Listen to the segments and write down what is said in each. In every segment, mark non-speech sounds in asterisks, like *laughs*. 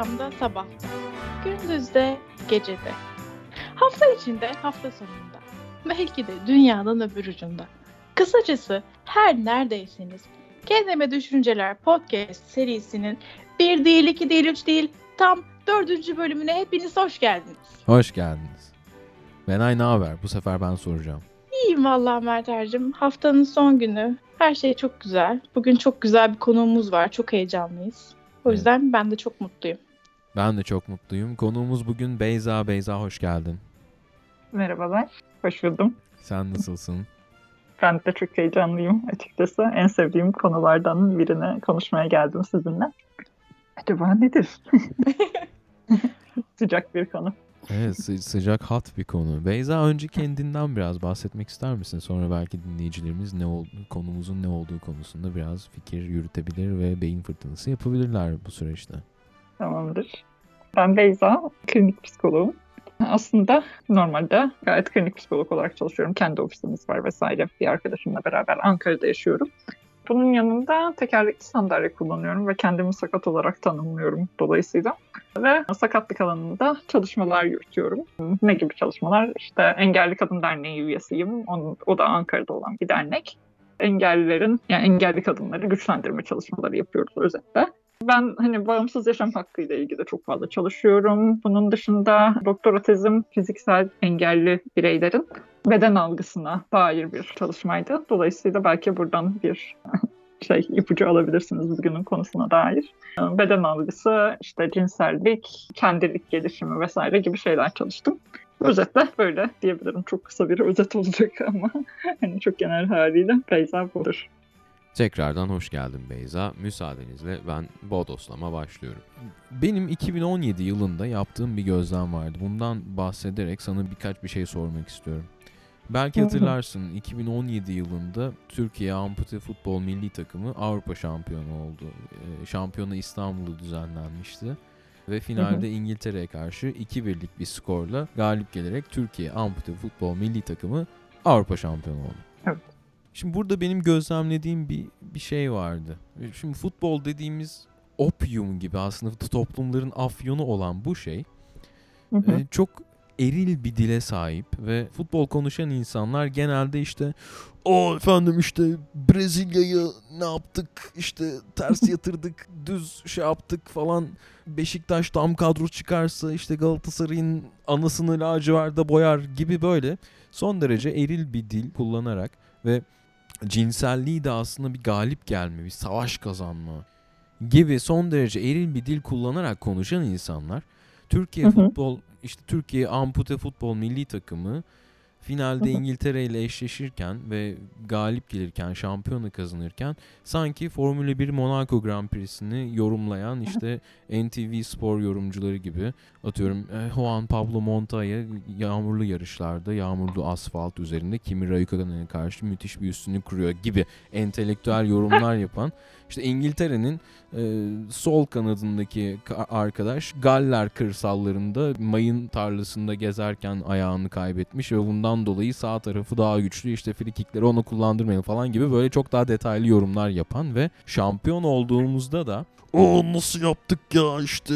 Akşamda, sabahta, gündüzde, gecede. Hafta içinde, hafta sonunda. Belki de dünyanın öbür ucunda. Kısacası her neredeyseniz Kendime Düşünceler podcast serisinin bir değil, iki değil, üç değil, tam dördüncü bölümüne hepiniz hoş geldiniz. Hoş geldiniz. Benay ne haber? Bu sefer ben soracağım. İyiyim vallahi Mert'er'cim. Haftanın son günü. Her şey çok güzel. Bugün çok güzel bir konuğumuz var. Çok heyecanlıyız. O yüzden ben de çok mutluyum. Ben de çok mutluyum. Konuğumuz bugün Beyza. Beyza hoş geldin. Merhabalar. Hoş buldum. Sen nasılsın? Ben de çok heyecanlıyım açıkçası. En sevdiğim konulardan birine konuşmaya geldim sizinle. Acaba nedir? *laughs* Sıcak bir konu. Evet sı- sıcak hat bir konu. Beyza önce kendinden biraz bahsetmek ister misin? Sonra belki dinleyicilerimiz ne ol- konumuzun ne olduğu konusunda biraz fikir yürütebilir ve beyin fırtınası yapabilirler bu süreçte. Tamamdır. Ben Beyza, klinik psikoloğum. Aslında normalde gayet klinik psikolog olarak çalışıyorum. Kendi ofisimiz var vesaire. Bir arkadaşımla beraber Ankara'da yaşıyorum. Bunun yanında tekerlekli sandalye kullanıyorum ve kendimi sakat olarak tanımlıyorum dolayısıyla. Ve sakatlık alanında çalışmalar yürütüyorum. Ne gibi çalışmalar? İşte Engelli Kadın Derneği üyesiyim. O da Ankara'da olan bir dernek. Engellilerin, yani engelli kadınları güçlendirme çalışmaları yapıyoruz özetle. Ben hani bağımsız yaşam hakkıyla ilgili çok fazla çalışıyorum. Bunun dışında doktora tezim fiziksel engelli bireylerin beden algısına dair bir çalışmaydı. Dolayısıyla belki buradan bir *laughs* şey ipucu alabilirsiniz bugünün konusuna dair. Beden algısı, işte cinsellik, kendilik gelişimi vesaire gibi şeyler çalıştım. Özetle böyle diyebilirim. Çok kısa bir özet olacak *laughs* ama hani çok genel haliyle Beyza budur. Tekrardan hoş geldin Beyza. Müsaadenizle ben bodoslama başlıyorum. Benim 2017 yılında yaptığım bir gözlem vardı. Bundan bahsederek sana birkaç bir şey sormak istiyorum. Belki hatırlarsın 2017 yılında Türkiye Ampute Futbol Milli Takımı Avrupa şampiyonu oldu. Ee, Şampiyonu İstanbul'da düzenlenmişti. Ve finalde İngiltere'ye karşı 2-1'lik bir skorla galip gelerek Türkiye Ampute Futbol Milli Takımı Avrupa şampiyonu oldu. Evet. Şimdi burada benim gözlemlediğim bir bir şey vardı. Şimdi futbol dediğimiz opium gibi aslında toplumların afyonu olan bu şey Hı hı. e, çok eril bir dile sahip ve futbol konuşan insanlar genelde işte o efendim işte Brezilya'yı ne yaptık işte ters *laughs* yatırdık düz şey yaptık falan Beşiktaş tam kadro çıkarsa işte Galatasaray'ın anısını lacivertte boyar gibi böyle son derece eril bir dil kullanarak ve cinselliği de aslında bir galip gelme, bir savaş kazanma gibi son derece eril bir dil kullanarak konuşan insanlar Türkiye Hı hı. futbol işte Türkiye ampute futbol milli takımı finalde. *laughs* İngiltere ile eşleşirken ve galip gelirken şampiyonu kazanırken sanki Formula 1 Monaco Grand Prix'sini yorumlayan *laughs* işte NTV spor yorumcuları gibi atıyorum e, Juan Pablo Montoya yağmurlu yarışlarda yağmurlu asfalt üzerinde Kimi Raikkonen'e karşı müthiş bir üstünlük kuruyor gibi entelektüel *laughs* yorumlar yapan işte İngiltere'nin e, sol kanadındaki ka- arkadaş Galler kırsallarında mayın tarlasında gezerken ayağını kaybetmiş ve bundan dolayı sağ tarafı daha güçlü işte frikikleri onu kullandırmayın falan gibi böyle çok daha detaylı yorumlar yapan ve şampiyon olduğumuzda da o nasıl yaptık ya işte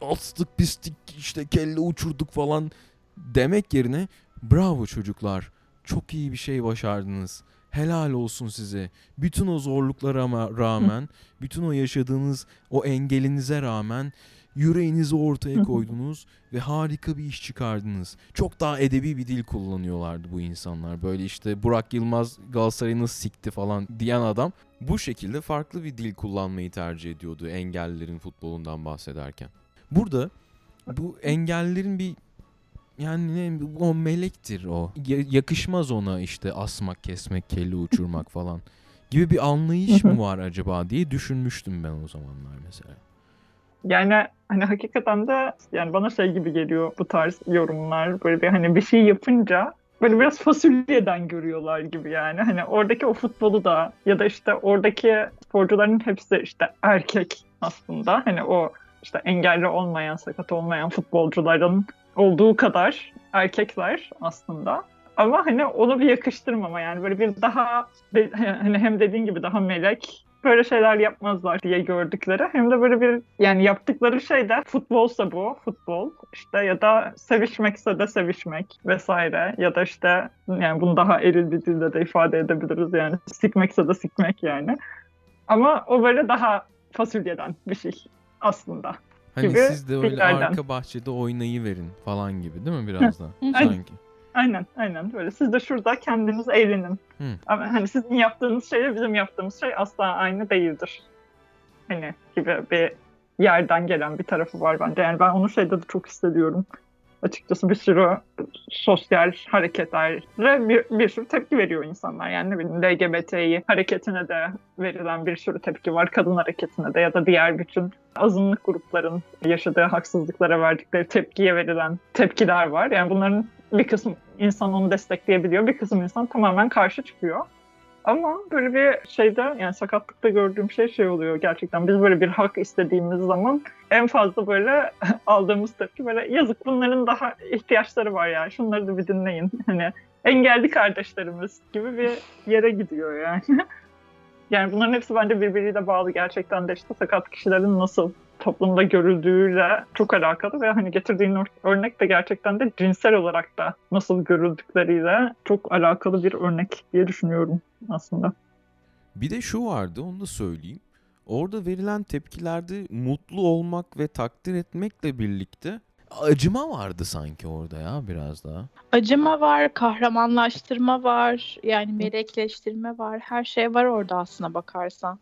astık pistik işte kelle uçurduk falan demek yerine bravo çocuklar çok iyi bir şey başardınız. Helal olsun size. Bütün o zorluklara rağmen, bütün o yaşadığınız o engelinize rağmen yüreğinizi ortaya koydunuz ve harika bir iş çıkardınız. Çok daha edebi bir dil kullanıyorlardı bu insanlar. Böyle işte Burak Yılmaz Galatasaray'ı nasıl sikti falan diyen adam bu şekilde farklı bir dil kullanmayı tercih ediyordu engellilerin futbolundan bahsederken. Burada bu engellilerin bir yani ne, o melektir o. Ya- yakışmaz ona işte asmak, kesmek, kelle uçurmak *laughs* falan gibi bir anlayış mı var acaba diye düşünmüştüm ben o zamanlar mesela. Yani hani hakikaten de yani bana şey gibi geliyor bu tarz yorumlar böyle bir hani bir şey yapınca böyle biraz fasulyeden görüyorlar gibi yani. Hani oradaki o futbolu da ya da işte oradaki sporcuların hepsi işte erkek aslında. Hani o işte engelli olmayan, sakat olmayan futbolcuların olduğu kadar erkekler aslında. Ama hani onu bir yakıştırmama yani böyle bir daha *laughs* hani hem dediğin gibi daha melek böyle şeyler yapmazlar diye gördükleri hem de böyle bir yani yaptıkları şey de futbolsa bu futbol işte ya da sevişmekse de sevişmek vesaire ya da işte yani bunu daha eril bir dilde de ifade edebiliriz yani sikmekse de sikmek yani. Ama o böyle daha fasulyeden bir şey aslında. Hani gibi siz de öyle filmlerden. arka bahçede oynayı verin falan gibi değil mi biraz da? Sanki. Aynen aynen böyle. Siz de şurada kendiniz eğlenin. Hı. Ama hani sizin yaptığınız şeyle bizim yaptığımız şey asla aynı değildir. Hani gibi bir yerden gelen bir tarafı var bence. Yani ben onu şeyde de çok hissediyorum. Açıkçası bir sürü sosyal hareketlere bir, bir sürü tepki veriyor insanlar. Yani ne bileyim LGBTİ hareketine de verilen bir sürü tepki var. Kadın hareketine de ya da diğer bütün azınlık grupların yaşadığı haksızlıklara verdikleri tepkiye verilen tepkiler var. Yani bunların bir kısım insan onu destekleyebiliyor, bir kısım insan tamamen karşı çıkıyor. Ama böyle bir şeyde yani sakatlıkta gördüğüm şey şey oluyor gerçekten. Biz böyle bir hak istediğimiz zaman en fazla böyle *laughs* aldığımız tepki böyle yazık bunların daha ihtiyaçları var ya şunları da bir dinleyin. *laughs* Hani engelli kardeşlerimiz gibi bir yere gidiyor yani. *laughs* Yani bunların hepsi bence birbiriyle bağlı gerçekten de işte sakat kişilerin nasıl toplumda görüldüğüyle çok alakalı ve hani getirdiğin ör- örnek de gerçekten de cinsel olarak da nasıl görüldükleriyle çok alakalı bir örnek diye düşünüyorum aslında. Bir de şu vardı onu da söyleyeyim. Orada verilen tepkilerde mutlu olmak ve takdir etmekle birlikte acıma vardı sanki orada ya biraz daha. Acıma var, kahramanlaştırma var, yani melekleştirme var. Her şey var orada aslına bakarsan.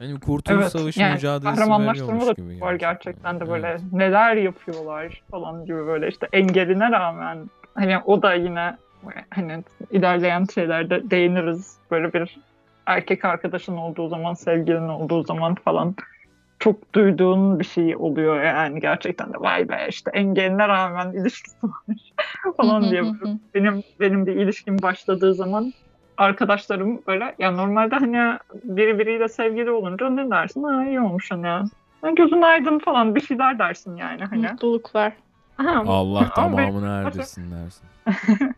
Hani Kurtuluş Savaşı yani mücadelesi kahramanlaştırma da gibi. var gerçekten de böyle Evet. neler yapıyorlar falan gibi böyle işte engeline rağmen hani o da yine hani ilerleyen şeylerde değiniriz böyle bir erkek arkadaşın olduğu zaman sevgilin olduğu zaman falan çok duyduğun bir şey oluyor yani gerçekten de vay be işte engeline rağmen ilişkisi var *laughs* falan diye benim benim bir ilişkim başladığı zaman arkadaşlarım böyle ya normalde hani biri biriyle sevgili olunca ne dersin? Ha iyi olmuş hani. Ha, gözün aydın falan bir şeyler dersin yani hani. Mutluluklar. Ha, Allah Ama tamamını erdirsin dersin. *laughs*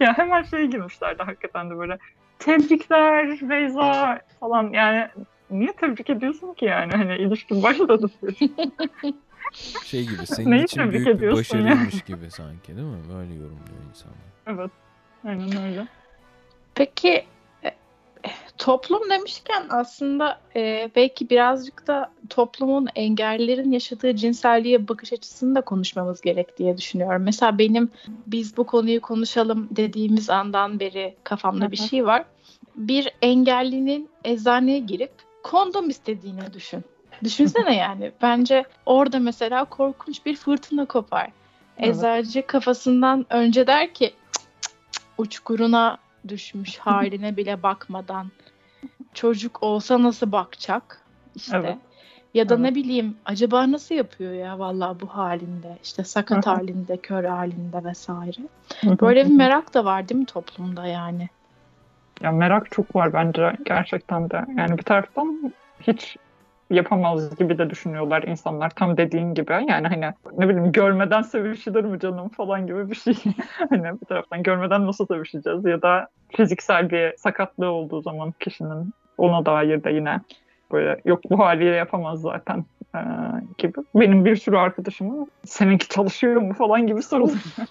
ya hemen şey girmişlerdi hakikaten de böyle tebrikler Beyza falan yani niye tebrik ediyorsun ki yani hani ilişkin başladı *laughs* Şey gibi senin Neyi için tebrik büyük bir ediyorsun ya? başarıymış gibi sanki değil mi? Böyle yorumluyor insanlar. evet aynen öyle. Peki e, toplum demişken aslında e, belki birazcık da toplumun engellilerin yaşadığı cinselliğe bakış açısını da konuşmamız gerek diye düşünüyorum. Mesela benim biz bu konuyu konuşalım dediğimiz andan beri kafamda bir şey var. Bir engellinin eczaneye girip kondom istediğini düşün. Düşünsene *laughs* yani. Bence orada mesela korkunç bir fırtına kopar. Eczacı kafasından önce der ki "Cık, cık, cık, uçkuruna düşmüş haline bile bakmadan. Çocuk olsa nasıl bakacak işte? Evet. ya da Evet. ne bileyim acaba nasıl yapıyor ya vallahi bu halinde? İşte sakat halinde kör halinde vesaire. Böyle bir merak da var değil mi toplumda yani? Ya merak çok var bence gerçekten de. Yani bir taraftan hiç yapamaz gibi de düşünüyorlar insanlar tam dediğin gibi. Yani hani ne bileyim görmeden sevişilir mi canım falan gibi bir şey. *laughs* hani bir taraftan görmeden nasıl sevişeceğiz ya da fiziksel bir sakatlığı olduğu zaman kişinin ona dair de yine böyle yok bu haliyle yapamaz zaten eee, gibi. Benim bir sürü arkadaşımın seninki çalışıyor mu falan gibi sorular *laughs*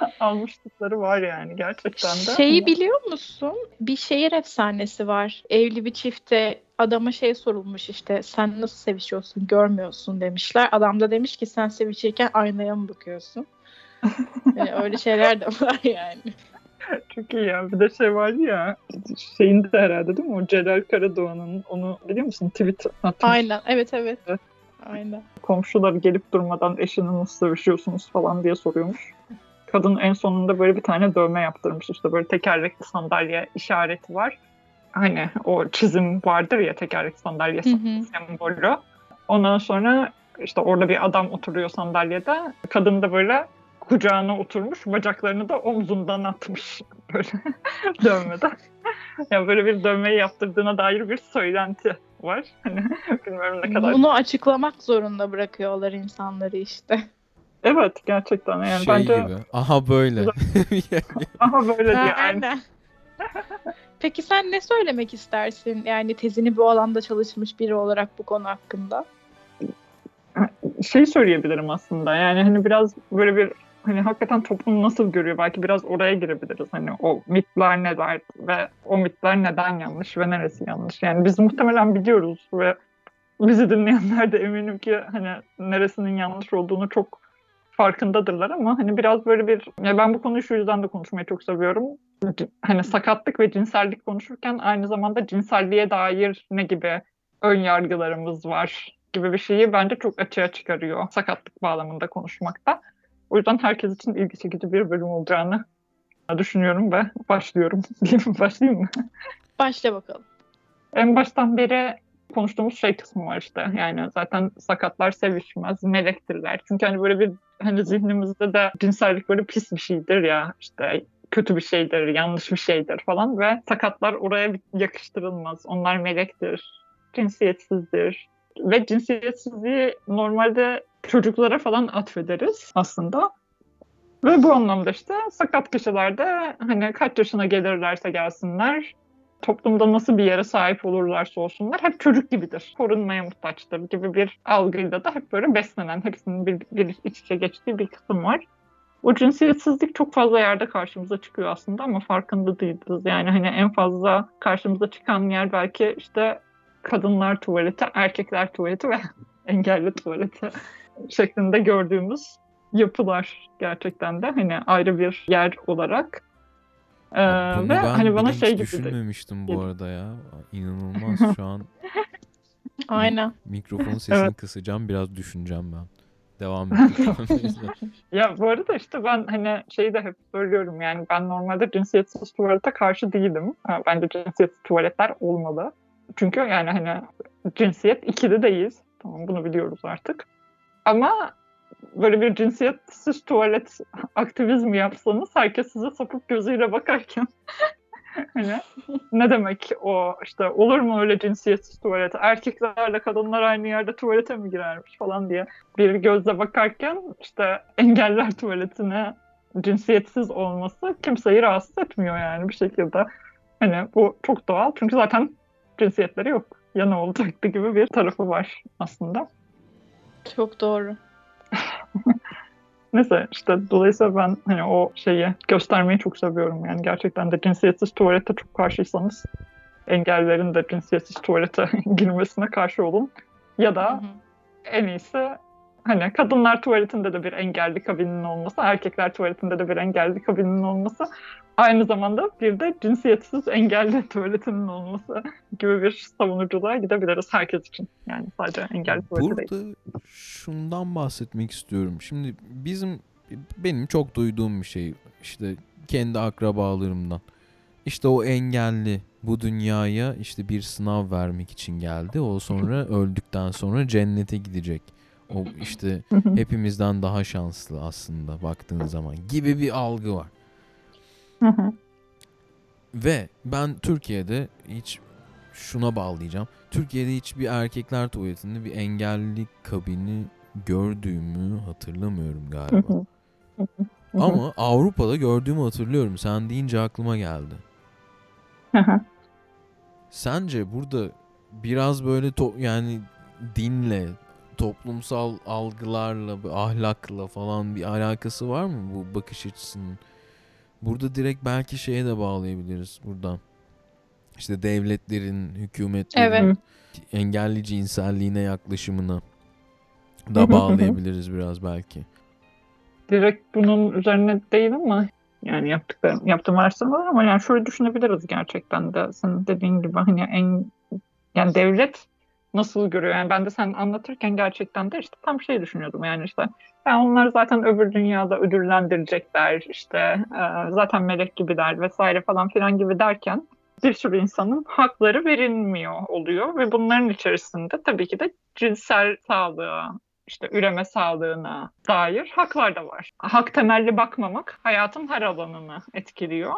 *laughs* almışlıkları var yani gerçekten de. Şeyi biliyor musun? Bir şehir efsanesi var. Evli bir çifte adama şey sorulmuş işte sen nasıl sevişiyorsun görmüyorsun demişler. Adam da demiş ki sen sevişirken aynaya mı bakıyorsun? Yani *laughs* öyle şeyler de var yani. Çok iyi ya. Bir de şey vardı ya şeyin de herhalde değil mi? O Celal Karadoğan'ın onu biliyor musun? Tweet atmış. Aynen evet evet. Evet. Aynen. Komşular gelip durmadan eşini nasıl sevişiyorsunuz falan diye soruyormuş. Kadın en sonunda böyle bir tane dövme yaptırmış. İşte böyle tekerlekli sandalye işareti var. Hani o çizim vardır ya tekerlekli sandalye Hı hı. sembolü. Ondan sonra işte orada bir adam oturuyor sandalyede. Kadın da böyle kucağına oturmuş, bacaklarını da omzundan atmış *laughs* böyle dövmede. ya böyle bir dövmeyi yaptırdığına dair bir söylenti var. Hani *laughs* bilmiyorum ne kadar. Bunu açıklamak zorunda bırakıyorlar insanları işte. Evet gerçekten yani şey bence gibi. Aha böyle. ama *laughs* böyle diye yani Aynen. *laughs* Peki sen ne söylemek istersin? Yani tezini bu alanda çalışmış biri olarak bu konu hakkında. Şey söyleyebilirim aslında. Yani hani biraz böyle bir hani hakikaten toplum nasıl görüyor? Belki biraz oraya girebiliriz. Hani o mitler neler ve o mitler neden yanlış ve neresi yanlış? Yani biz muhtemelen biliyoruz ve bizi dinleyenler de eminim ki hani neresinin yanlış olduğunu çok farkındadırlar ama hani biraz böyle bir ya ben bu konuyu şu yüzden de konuşmayı çok seviyorum. Hani sakatlık ve cinsellik konuşurken aynı zamanda cinselliğe dair ne gibi ön yargılarımız var gibi bir şeyi bence çok açığa çıkarıyor sakatlık bağlamında konuşmakta. O yüzden herkes için ilgi çekici bir bölüm olacağını düşünüyorum ve başlıyorum. *laughs* Başlayayım mı? Başla bakalım. En baştan beri konuştuğumuz şey kısmı var işte. Yani zaten sakatlar sevişmez, melektirler. Çünkü hani böyle bir hani zihnimizde de cinsellik böyle pis bir şeydir ya işte kötü bir şeydir, yanlış bir şeydir falan ve sakatlar oraya yakıştırılmaz. Onlar melektir, cinsiyetsizdir. Ve cinsiyetsizliği normalde çocuklara falan atfederiz aslında. Ve bu anlamda işte sakat kişilerde hani kaç yaşına gelirlerse gelsinler toplumda nasıl bir yere sahip olurlarsa olsunlar hep çocuk gibidir, korunmaya muhtaçtır gibi bir algıyla da hep böyle beslenen, hepsinin bir, bir iç içe geçtiği bir kısım var. O cinsiyetsizlik çok fazla yerde karşımıza çıkıyor aslında ama farkında değiliz. Yani hani en fazla karşımıza çıkan yer belki işte kadınlar tuvaleti, erkekler tuvaleti ve *laughs* engelli tuvaleti şeklinde gördüğümüz yapılar gerçekten de hani ayrı bir yer olarak ee, Bunu ve ben hani bana şey gibi düşünmemiştim bu arada ya. İnanılmaz *laughs* şu an. Aynen. Mikrofon sesini evet. kısacağım biraz düşüneceğim ben. Devam *laughs* edelim. *laughs* ya bu arada işte ben hani şeyi de hep söylüyorum yani ben normalde cinsiyetsiz tuvalete karşı değilim. Bence cinsiyetsiz tuvaletler olmalı. Çünkü yani hani cinsiyet ikili değiliz. Tamam bunu biliyoruz artık. Ama böyle bir cinsiyetsiz tuvalet aktivizmi yapsanız herkes size sapık gözüyle bakarken *laughs* hani ne demek o işte olur mu öyle cinsiyetsiz tuvalet erkeklerle kadınlar aynı yerde tuvalete mi girermiş falan diye bir gözle bakarken işte engeller *laughs* tuvaletine cinsiyetsiz olması kimseyi rahatsız etmiyor yani bir şekilde. Hani bu çok doğal çünkü zaten cinsiyetleri yok. Ya ne olacaktı *laughs* gibi bir tarafı var aslında. Çok doğru. *laughs* Neyse işte dolayısıyla ben hani o şeyi göstermeyi çok seviyorum. Yani gerçekten de cinsiyetsiz tuvalete çok karşıysanız engellerin de cinsiyetsiz tuvalete *laughs* girmesine karşı olun. Ya da hı hı. en iyisi hani kadınlar tuvaletinde de bir engelli kabinin olması, erkekler tuvaletinde de bir engelli kabinin olması, aynı zamanda bir de cinsiyetsiz engelli *laughs* tuvaletinin olması gibi bir savunuculuğa gidebiliriz herkes için. Yani sadece engelli tuvaleti Burada değil. şundan bahsetmek istiyorum. Şimdi bizim benim çok duyduğum bir şey işte kendi akrabalarımdan. İşte o engelli bu dünyaya işte bir sınav vermek için geldi. O sonra *laughs* öldükten sonra cennete gidecek o işte *laughs* hepimizden daha şanslı aslında baktığın zaman gibi bir algı var. Ve ben Türkiye'de hiç şuna bağlayacağım. Türkiye'de hiçbir erkekler tuvaletinde bir engelli kabini gördüğümü hatırlamıyorum galiba. Ama Avrupa'da gördüğümü hatırlıyorum. Sen deyince aklıma geldi. Sence burada biraz böyle to- yani dinle, toplumsal algılarla, ahlakla falan bir alakası var mı bu bakış açısının? Burada direkt belki şeye de bağlayabiliriz buradan. İşte devletlerin, hükümetlerin evet. engelli cinselliğine yaklaşımına da bağlayabiliriz biraz belki. Direkt bunun üzerine değil ama yani yaptıklarım, yaptığım araştırmalar ama yani şöyle düşünebiliriz gerçekten de senin dediğin gibi hani en yani devlet nasıl görüyor? Yani ben de sen anlatırken gerçekten de işte tam şey düşünüyordum yani işte yani onlar zaten öbür dünyada ödüllendirecekler işte e, zaten melek gibiler vesaire falan filan gibi derken bir sürü insanın hakları verilmiyor oluyor ve bunların içerisinde tabii ki de cinsel sağlığa, işte üreme sağlığına dair haklar da var. Hak temelli bakmamak hayatın her alanını etkiliyor.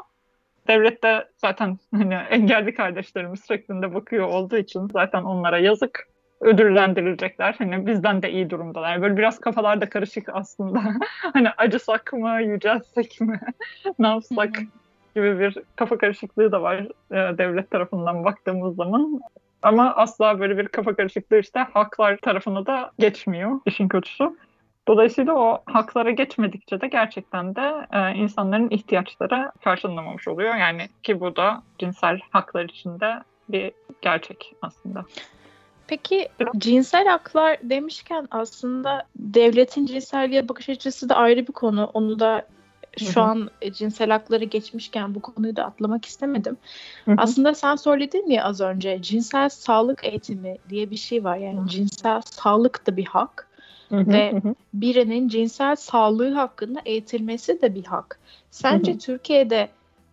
Devlet de zaten hani engelli kardeşlerimiz şeklinde bakıyor olduğu için zaten onlara yazık ödüllendirilecekler. Hani bizden de iyi durumdalar. Böyle biraz kafalar da karışık aslında. *laughs* hani acısak mı, yücelsek mi, *laughs* ne yapsak gibi bir kafa karışıklığı da var e, devlet tarafından baktığımız zaman. Ama asla böyle bir kafa karışıklığı işte haklar tarafına da geçmiyor işin kötüsü. Dolayısıyla o haklara geçmedikçe de gerçekten de e, insanların ihtiyaçları karşılanamamış oluyor. Yani ki bu da cinsel haklar içinde bir gerçek aslında. Peki cinsel haklar demişken aslında devletin cinselliğe bakış açısı da ayrı bir konu. Onu da şu Hı-hı. an e, cinsel hakları geçmişken bu konuyu da atlamak istemedim. Hı-hı. Aslında sen söyledin ya az önce cinsel sağlık eğitimi diye bir şey var. Yani Hı-hı. cinsel sağlık da bir hak. Ve birinin cinsel sağlığı hakkında eğitilmesi de bir hak. Sence. Türkiye'de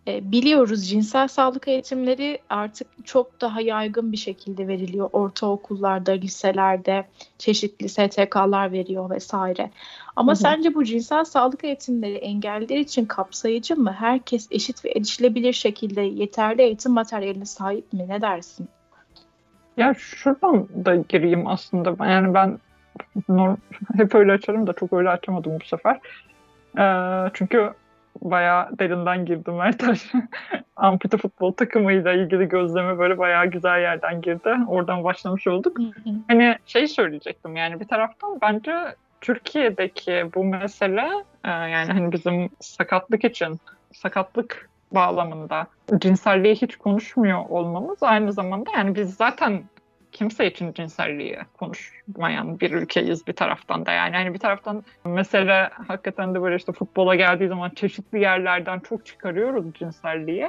e, biliyoruz cinsel sağlık eğitimleri artık çok daha yaygın bir şekilde veriliyor. Ortaokullarda, liselerde çeşitli STK'lar veriyor vesaire. Ama hı hı. sence bu cinsel sağlık eğitimleri engelliler için kapsayıcı mı? Herkes eşit ve erişilebilir şekilde yeterli eğitim materyaline sahip mi? Ne dersin? Ya şuradan da gireyim aslında. Yani ben *laughs* hep öyle açarım da çok öyle açamadım bu sefer. Ee, çünkü bayağı derinden girdim Ertaş. *laughs* Ampute futbol takımıyla ilgili gözleme böyle bayağı güzel yerden girdi. Oradan başlamış olduk. hani şey söyleyecektim yani bir taraftan bence Türkiye'deki bu mesele e, yani hani bizim sakatlık için sakatlık bağlamında cinselliği hiç konuşmuyor olmamız aynı zamanda yani biz zaten kimse için cinselliği konuşmayan bir ülkeyiz bir taraftan da yani. yani bir taraftan mesela hakikaten de böyle işte futbola geldiği zaman çeşitli yerlerden çok çıkarıyoruz cinselliği.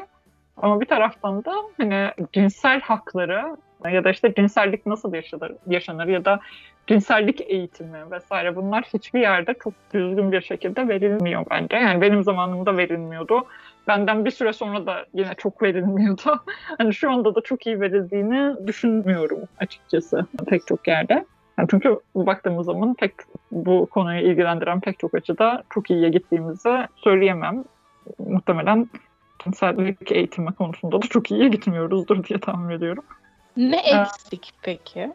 Ama bir taraftan da hani cinsel hakları ya da işte cinsellik nasıl yaşanır, yaşanır ya da cinsellik eğitimi vesaire bunlar hiçbir yerde çok düzgün bir şekilde verilmiyor bence. Yani benim zamanımda verilmiyordu benden bir süre sonra da yine çok verilmiyordu. *laughs* hani şu anda da çok iyi verildiğini düşünmüyorum açıkçası pek çok yerde. Yani çünkü baktığımız zaman pek bu konuyu ilgilendiren pek çok açıda çok iyiye gittiğimizi söyleyemem. Muhtemelen cinsellik eğitimi konusunda da çok iyiye gitmiyoruzdur diye tahmin ediyorum. Ne ee, eksik ee, peki?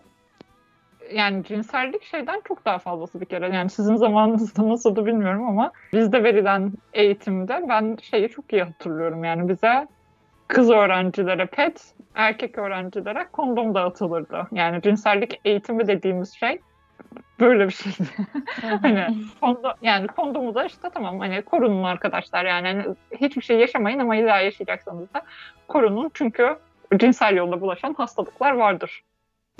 Yani cinsellik şeyden çok daha fazlası bir kere. Yani sizin zamanınızda nasıldı bilmiyorum ama bizde verilen eğitimde ben şeyi çok iyi hatırlıyorum. Yani bize kız öğrencilere pet, erkek öğrencilere kondom dağıtılırdı. Yani cinsellik eğitimi dediğimiz şey böyle bir şeydi. *laughs* hani kondom, yani kondomu da işte tamam hani korunun arkadaşlar yani hani hiçbir şey yaşamayın ama illa yaşayacaksanız da korunun çünkü cinsel yolla bulaşan hastalıklar vardır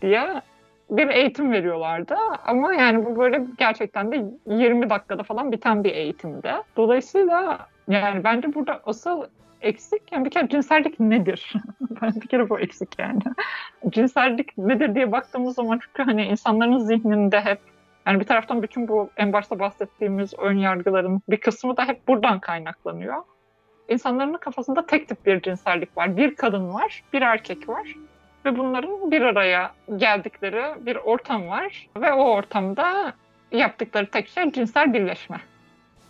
diye bir eğitim veriyorlardı. Ama yani bu böyle gerçekten de 20 dakikada falan biten bir eğitimdi. Dolayısıyla yani bence burada asıl eksik yani bir kere cinsellik nedir? *laughs* ben bir kere bu eksik yani. cinsellik nedir diye baktığımız zaman çünkü hani insanların zihninde hep yani bir taraftan bütün bu en başta bahsettiğimiz ön yargıların bir kısmı da hep buradan kaynaklanıyor. İnsanların kafasında tek tip bir cinsellik var. Bir kadın var, bir erkek var ve bunların bir araya geldikleri bir ortam var ve o ortamda yaptıkları tek şey cinsel birleşme.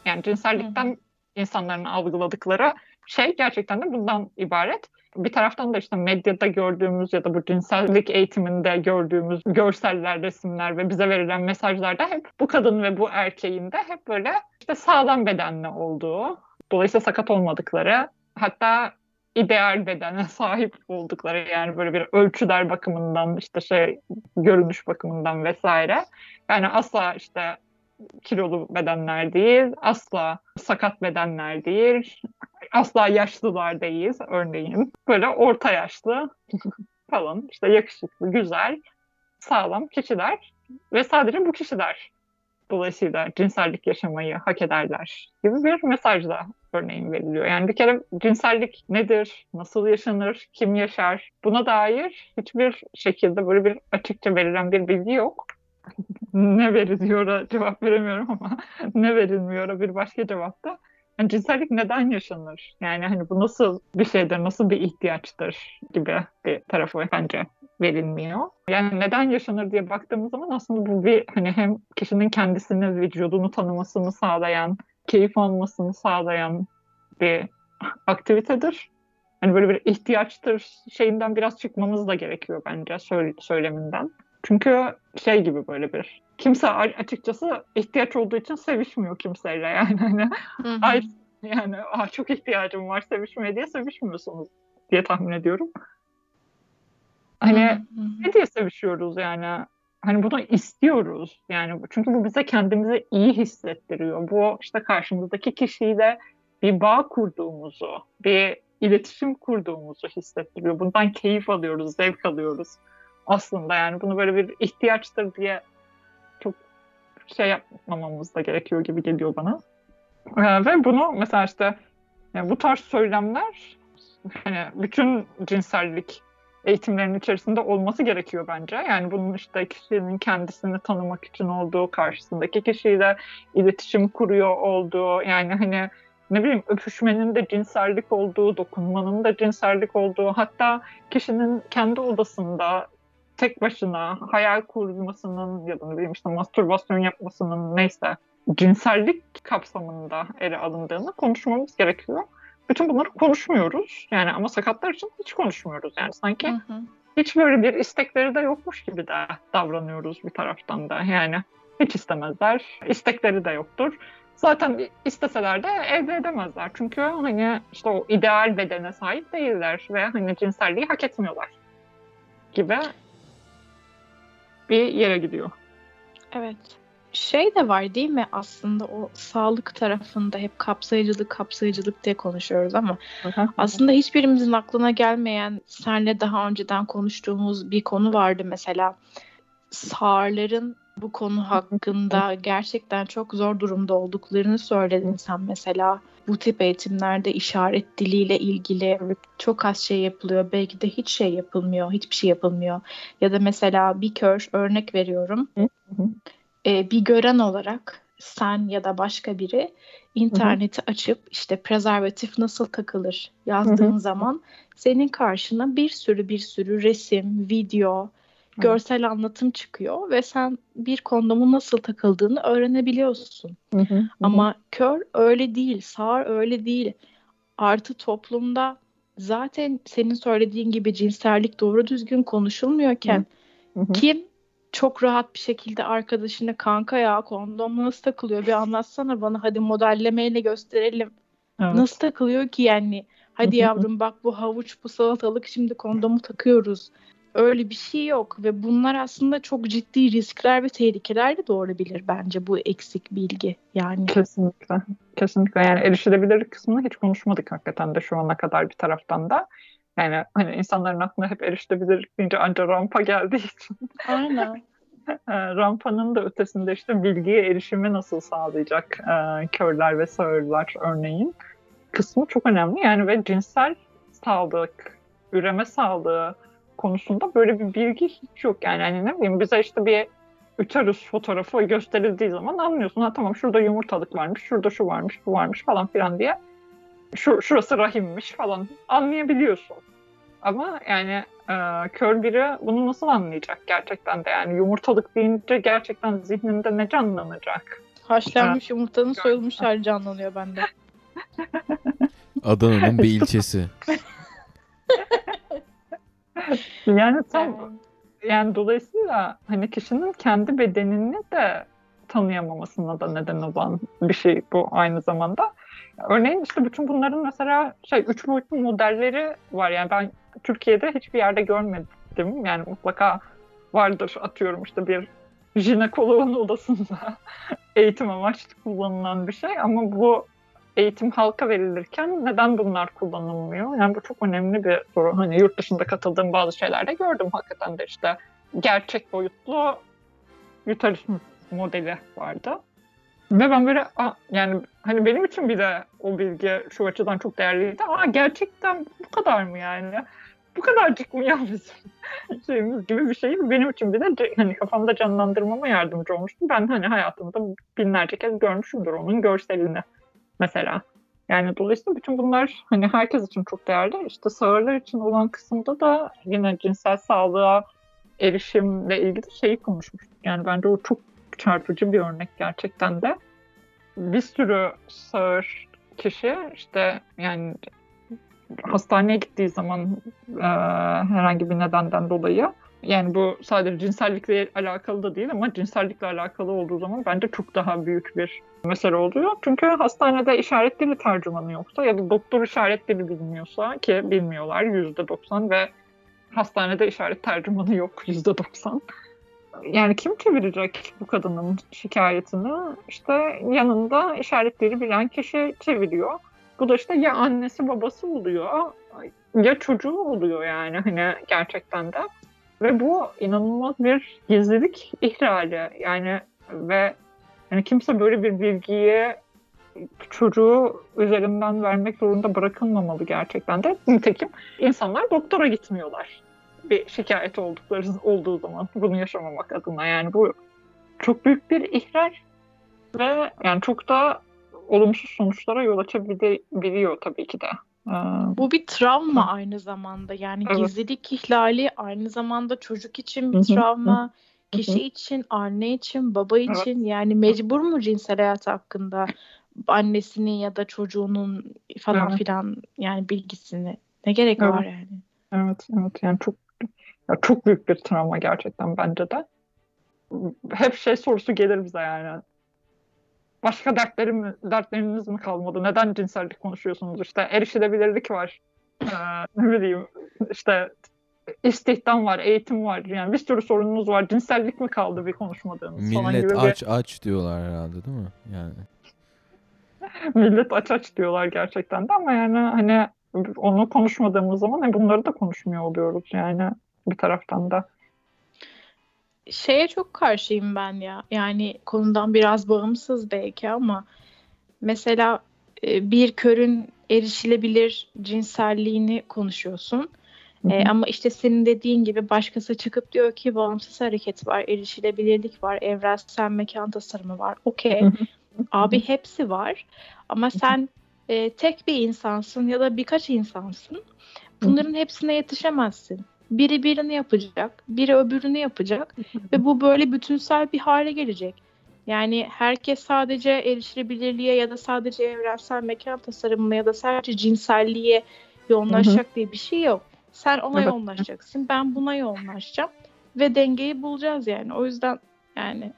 Yani cinsellikten hı hı. insanların algıladıkları şey gerçekten de bundan ibaret. Bir taraftan da işte medyada gördüğümüz ya da bu cinsellik eğitiminde gördüğümüz görseller, resimler ve bize verilen mesajlarda hep bu kadın ve bu erkeğin de hep böyle işte sağlam bedenli olduğu, dolayısıyla sakat olmadıkları, hatta ideal bedene sahip oldukları yani böyle bir ölçüler bakımından işte şey görünüş bakımından vesaire. Yani asla işte kilolu bedenler değil, asla sakat bedenler değil, asla yaşlılar değil örneğin. Böyle orta yaşlı *laughs* falan işte yakışıklı, güzel, sağlam kişiler ve sadece bu kişiler dolayısıyla cinsellik yaşamayı hak ederler gibi bir mesaj da örneğin veriliyor. Yani bir kere cinsellik nedir, nasıl yaşanır, kim yaşar buna dair hiçbir şekilde böyle bir açıkça verilen bir bilgi yok. *laughs* ne veriliyor cevap veremiyorum ama *laughs* ne verilmiyor bir başka cevapta. Yani cinsellik neden yaşanır? Yani hani bu nasıl bir şeydir, nasıl bir ihtiyaçtır gibi bir tarafı bence verilmiyor. Yani neden yaşanır diye baktığımız zaman aslında bu bir hani hem kişinin kendisini, vücudunu tanımasını sağlayan, keyif almasını sağlayan bir aktivitedir. Hani böyle bir ihtiyaçtır şeyinden biraz çıkmamız da gerekiyor bence söyleminden. Çünkü şey gibi böyle bir kimse açıkçası ihtiyaç olduğu için sevişmiyor kimseyle yani *laughs* hani ay Yani Aa, çok ihtiyacım var sevişmeye diye sevişmiyorsunuz diye tahmin ediyorum. Hani ne diye sevişiyoruz yani? Hani bunu istiyoruz. Yani çünkü bu bize kendimizi iyi hissettiriyor. Bu işte karşımızdaki kişiyle bir bağ kurduğumuzu, bir iletişim kurduğumuzu hissettiriyor. Bundan keyif alıyoruz, zevk alıyoruz. Aslında yani bunu böyle bir ihtiyaçtır diye çok şey yapmamamız da gerekiyor gibi geliyor bana. Ee, ve bunu mesela işte yani bu tarz söylemler hani bütün cinsellik eğitimlerinin içerisinde olması gerekiyor bence. Yani bunun işte kişinin kendisini tanımak için olduğu, karşısındaki kişiyle iletişim kuruyor olduğu, yani hani ne bileyim öpüşmenin de cinsellik olduğu, dokunmanın da cinsellik olduğu, hatta kişinin kendi odasında tek başına hayal kurmasının ya da ne bileyim işte mastürbasyon yapmasının neyse cinsellik kapsamında ele alındığını konuşmamız gerekiyor. Bütün bunları konuşmuyoruz. Yani ama sakatlar için hiç konuşmuyoruz. Yani sanki Hı hı. hiç böyle bir istekleri de yokmuş gibi de davranıyoruz bir taraftan da. Yani hiç istemezler. İstekleri de yoktur. Zaten isteseler de elde edemezler. Çünkü hani işte o ideal bedene sahip değiller ve hani cinselliği hak etmiyorlar gibi bir yere gidiyor. Evet. Şey de var değil mi? Aslında o sağlık tarafında hep kapsayıcılık kapsayıcılık diye konuşuyoruz ama aslında hiçbirimizin aklına gelmeyen senle daha önceden konuştuğumuz bir konu vardı mesela. Sağırların bu konu hakkında gerçekten çok zor durumda olduklarını söyledin sen mesela. Bu tip eğitimlerde işaret diliyle ilgili çok az şey yapılıyor. Belki de hiç şey yapılmıyor hiçbir şey yapılmıyor. Ya da mesela bir kör örnek veriyorum Ee, bir gören olarak sen ya da başka biri interneti açıp işte prezervatif nasıl takılır yazdığın Hı hı. zaman senin karşına bir sürü bir sürü resim, video, Hı. görsel anlatım çıkıyor ve sen bir kondomun nasıl takıldığını öğrenebiliyorsun. Hı hı, hı hı. Ama kör öyle değil, sağır öyle değil. Artı toplumda zaten senin söylediğin gibi cinsellik doğru düzgün konuşulmuyorken Hı hı. kim çok rahat bir şekilde arkadaşına kanka ya kondom nasıl takılıyor bir anlatsana bana hadi modellemeyle gösterelim. Evet. Nasıl takılıyor ki yani? Hadi *laughs* yavrum bak bu havuç bu salatalık şimdi kondomu takıyoruz. Öyle bir şey yok ve bunlar aslında çok ciddi riskler ve tehlikeler de doğurabilir bence bu eksik bilgi yani. Kesinlikle. Kesinlikle. Yani erişilebilir kısmını hiç konuşmadık hakikaten de şu ana kadar bir taraftan da. Yani hani insanların aklına hep erişilebilirlik deyince anca rampa geldiği için Aynen. *laughs* e, rampanın da ötesinde işte bilgiye erişimi nasıl sağlayacak e, körler ve sağırlar örneğin kısmı çok önemli. Yani ve cinsel sağlık, üreme sağlığı konusunda böyle bir bilgi hiç yok. Yani hani ne bileyim bize işte bir uterus fotoğrafı gösterildiği zaman anlıyorsun. Ha tamam şurada yumurtalık varmış, şurada şu varmış, bu varmış falan filan diye. Şu, şurası rahimmiş falan anlayabiliyorsun. Ama yani e, kör biri bunu nasıl anlayacak gerçekten de yani yumurtalık deyince gerçekten zihninde ne canlanacak? Haşlanmış yumurtanın soyulmuş hali canlanıyor bende. *laughs* Adana'nın bir ilçesi. *laughs* Yani tam yani dolayısıyla hani kişinin kendi bedenini de tanıyamamasına da neden olan bir şey bu aynı zamanda. Örneğin işte bütün bunların mesela şey üç boyutlu modelleri var. Yani ben Türkiye'de hiçbir yerde görmedim. Yani mutlaka vardır atıyorum işte bir jinekoloğun odasında *laughs* eğitim amaçlı kullanılan bir şey ama bu eğitim halka verilirken neden bunlar kullanılmıyor? Yani bu çok önemli bir soru. Hani yurt dışında katıldığım bazı şeylerde gördüm hakikaten de işte gerçek boyutlu uterus modeli vardı. Ve ben böyle yani hani benim için bile o bilgi şu açıdan çok değerliydi. Aa gerçekten bu kadar mı yani? Bu kadarcık mı ya bizim *laughs* şeyimiz gibi bir şey benim için bile ce- hani kafamda canlandırmama yardımcı olmuştu. Ben hani hayatımda binlerce kez görmüşümdür onun görselini mesela. Yani dolayısıyla bütün bunlar hani herkes için çok değerli. İşte sağırlar için olan kısımda da yine cinsel sağlığa erişimle ilgili şeyi konuşmuştuk. Yani bence o çok çarpıcı bir örnek gerçekten de. Bir sürü sağır kişi işte yani hastaneye gittiği zaman e, herhangi bir nedenden dolayı Yani bu sadece cinsellikle alakalı da değil ama cinsellikle alakalı olduğu zaman bence çok daha büyük bir mesele oluyor. Çünkü hastanede işaret dili tercümanı yoksa ya da doktor işaret dili bilmiyorsa ki bilmiyorlar %90 ve hastanede işaret tercümanı yok %90. Yani kim çevirecek bu kadının şikayetini? İşte yanında işaretleri bilen kişi çeviriyor. Bu da işte ya annesi babası oluyor ya çocuğu oluyor yani hani gerçekten de. Ve bu inanılmaz bir gizlilik ihlali yani ve yani kimse böyle bir bilgiyi çocuğu üzerinden vermek zorunda bırakılmamalı gerçekten de. Nitekim insanlar doktora gitmiyorlar bir şikayet oldukları olduğu zaman bunu yaşamamak adına yani bu çok büyük bir ihlal ve yani çok da olumsuz sonuçlara yol açabiliyor tabii ki de. Bu bir travma aynı zamanda. Yani evet. gizlilik ihlali aynı zamanda çocuk için bir travma, kişi için, anne için, baba için. Evet. Yani mecbur mu cinsel hayat hakkında annesinin ya da çocuğunun falan evet. filan yani bilgisini ne gerek evet. var yani? Evet, evet. Yani çok ya çok büyük bir travma gerçekten bence de. Hep şey sorusu gelir bize yani başka dertlerim, dertleriniz mi kalmadı? Neden cinsellik konuşuyorsunuz? İşte erişilebilirlik var. Ee, ne bileyim işte istihdam var, eğitim var. Yani bir sürü sorununuz var. Cinsellik mi kaldı bir konuşmadığınız Millet falan gibi aç bir... aç diyorlar herhalde değil mi? Yani. Millet aç aç diyorlar gerçekten de ama yani hani onu konuşmadığımız zaman bunları da konuşmuyor oluyoruz yani bir taraftan da şeye çok karşıyım ben ya. Yani konudan biraz bağımsız belki ama mesela e, bir körün erişilebilir cinselliğini konuşuyorsun. E, ama işte senin dediğin gibi başkası çıkıp diyor ki bağımsız hareket var, erişilebilirlik var, evrensel mekan tasarımı var. Okey. Abi hepsi var. Ama sen e, tek bir insansın ya da birkaç insansın. Bunların hepsine yetişemezsin. Biri birini yapacak, biri öbürünü yapacak ve bu böyle bütünsel bir hale gelecek. Yani herkes sadece erişilebilirliğe ya da sadece evrensel mekan tasarımına ya da sadece cinselliğe yoğunlaşacak diye bir şey yok. Sen ona yoğunlaşacaksın, ben buna yoğunlaşacağım ve dengeyi bulacağız yani. O yüzden yani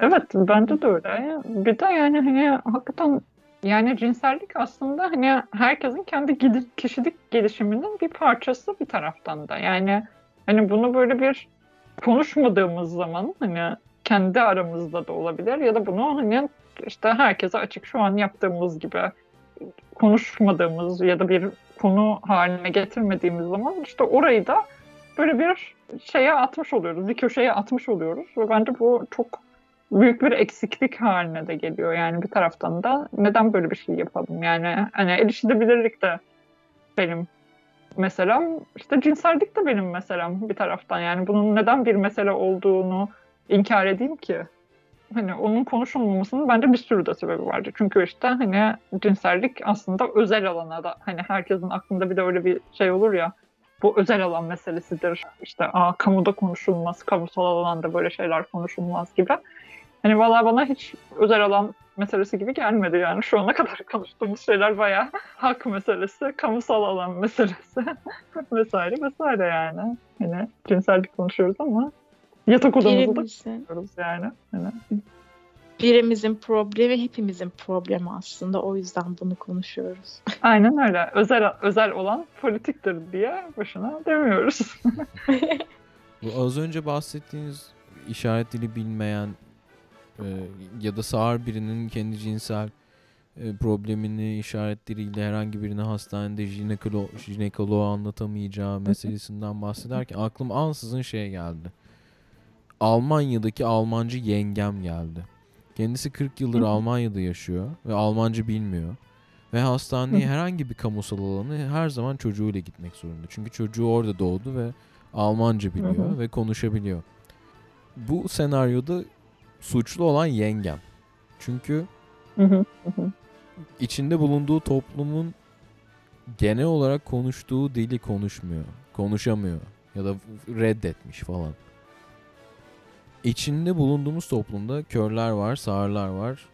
Evet bence de öyle. Bir de yani hani hakikaten yani cinsellik aslında hani herkesin kendi kişilik gelişiminin bir parçası bir taraftan da. Yani hani bunu böyle bir konuşmadığımız zaman hani kendi aramızda da olabilir ya da bunu hani işte herkese açık şu an yaptığımız gibi konuşmadığımız ya da bir konu haline getirmediğimiz zaman işte orayı da böyle bir şeye atmış oluyoruz, bir köşeye atmış oluyoruz ve bence bu çok büyük bir eksiklik haline de geliyor yani bir taraftan da neden böyle bir şey yapalım yani hani erişilebilirlik de benim meselem işte cinsellik de benim meselem bir taraftan yani bunun neden bir mesele olduğunu inkar edeyim ki hani onun konuşulmamasının bence bir sürü de sebebi vardı. Çünkü işte hani cinsellik aslında özel alana da hani herkesin aklında bir de öyle bir şey olur ya bu özel alan meselesidir. İşte aa kamuda konuşulmaz, kamusal alanda böyle şeyler konuşulmaz gibi. Hani valla bana hiç özel alan meselesi gibi gelmedi yani. Şu ana kadar konuştuğumuz şeyler bayağı *laughs* hak meselesi, kamusal alan meselesi *laughs* vesaire vesaire yani. Hani cinsellik konuşuyoruz ama yatak odamızda da konuşuyoruz yani. Hani. Birimizin problemi hepimizin problemi aslında. O yüzden bunu konuşuyoruz. *laughs* Aynen öyle. Özel özel olan politiktir diye boşuna demiyoruz. Bu az önce bahsettiğiniz işaret dili bilmeyen ya da sağır birinin kendi cinsel e, problemini işaretleriyle herhangi birine hastanede jinekolo jinekoloğa anlatamayacağı meselesinden bahsederken aklım ansızın şey geldi. Almanya'daki Almancı yengem geldi. Kendisi 40 yıldır Almanya'da yaşıyor ve Almanca bilmiyor. Ve hastaneye herhangi bir kamusal alanı her zaman çocuğuyla gitmek zorunda. Çünkü çocuğu orada doğdu ve Almanca biliyor ve konuşabiliyor. Bu senaryoda suçlu olan yengem. Çünkü içinde bulunduğu toplumun genel olarak konuştuğu dili konuşmuyor. Konuşamıyor. Ya da reddetmiş falan. İçinde bulunduğumuz toplumda körler var, sağırlar var,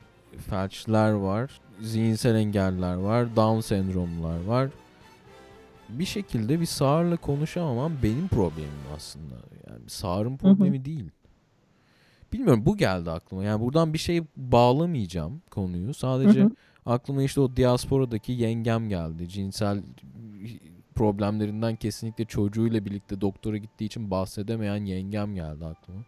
felçler var, zihinsel engelliler var, Down sendromlular var. bir şekilde bir sağırla konuşamamam benim problemim aslında. Yani sağırın problemi hı hı. değil. Bilmiyorum bu geldi aklıma. Yani buradan bir şey bağlamayacağım konuyu. Sadece hı hı. aklıma işte o diasporadaki yengem geldi. Cinsel problemlerinden kesinlikle çocuğuyla birlikte doktora gittiği için bahsedemeyen yengem geldi aklıma.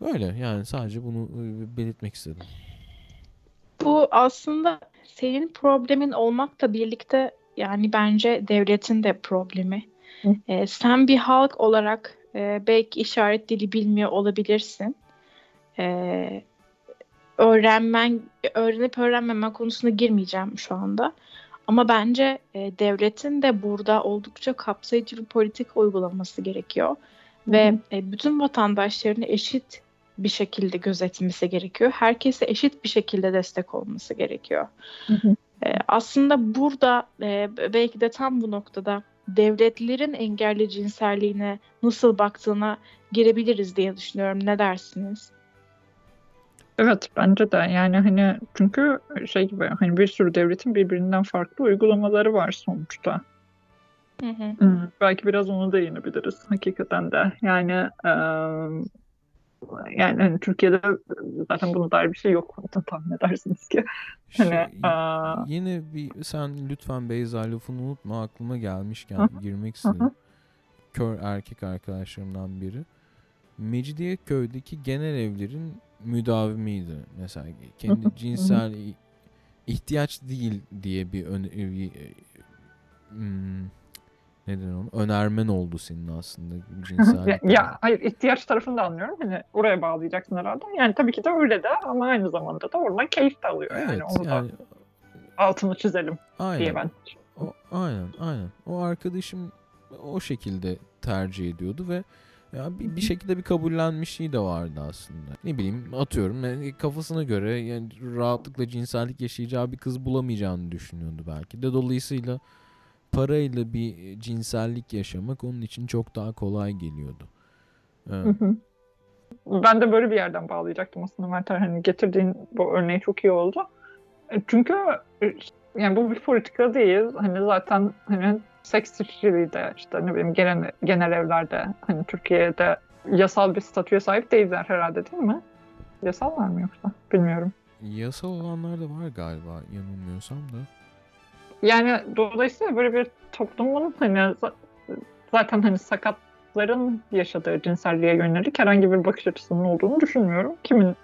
Öyle yani sadece bunu e, belirtmek istedim. Bu aslında senin problemin olmakla birlikte yani bence devletin de problemi. Ee, sen bir halk olarak e, belki işaret dili bilmiyor olabilirsin. Ee, öğrenmen, öğrenip öğrenmeme konusuna girmeyeceğim şu anda. Ama bence e, devletin de burada oldukça kapsayıcı bir politik uygulaması gerekiyor. Hı-hı. Ve e, bütün vatandaşlarını eşit bir şekilde gözetmesi gerekiyor. Herkese eşit bir şekilde destek olması gerekiyor. Hı hı. E, aslında burada e, belki de tam bu noktada devletlerin engelli cinselliğine nasıl baktığına girebiliriz diye düşünüyorum. Ne dersiniz? Evet bence de yani hani çünkü şey gibi hani bir sürü devletin birbirinden farklı uygulamaları var sonuçta. Hı hı. Hmm, belki biraz onu değinebiliriz hakikaten de. Yani e, yani hani Türkiye'de zaten buna dair bir şey yok tahmin edersiniz ki. Şey, hani, aa... Yine bir sen lütfen Beyza lafını unutma aklıma gelmişken Hı-hı. girmek istedim. Hı-hı. Kör erkek arkadaşlarımdan biri. Mecidiyeköy'deki genel evlerin müdavimiydi. Mesela kendi Hı-hı. cinsel ihtiyaç değil diye bir, ön, bir hmm, neden onu önermen oldu senin aslında *laughs* cinsel. ya, ya hayır ihtiyaç tarafını da anlıyorum. Hani oraya bağlayacaksın herhalde. Yani tabii ki de öyle de ama aynı zamanda da oradan keyif de alıyor. Evet, yani onu yani, da altını çizelim aynen, diye ben. O, aynen aynen. O arkadaşım o şekilde tercih ediyordu ve ya bir, bir şekilde bir kabullenmişliği de vardı aslında. Ne bileyim atıyorum yani kafasına göre yani rahatlıkla cinsellik yaşayacağı bir kız bulamayacağını düşünüyordu belki de. Dolayısıyla parayla bir cinsellik yaşamak onun için çok daha kolay geliyordu. Evet. Ben de böyle bir yerden bağlayacaktım aslında Mert hani getirdiğin bu örneği çok iyi oldu. E, çünkü e, yani bu bir politika değil. Hani zaten hani seks işçiliği de işte ne bileyim genel, genel evlerde hani Türkiye'de yasal bir statüye sahip değiller herhalde değil mi? Yasal var mı yoksa? Bilmiyorum. Yasal olanlar da var galiba yanılmıyorsam da. Yani dolayısıyla böyle bir toplumun hani zaten hani sakatların yaşadığı cinselliğe yönelik herhangi bir bakış açısının olduğunu düşünmüyorum. Kimin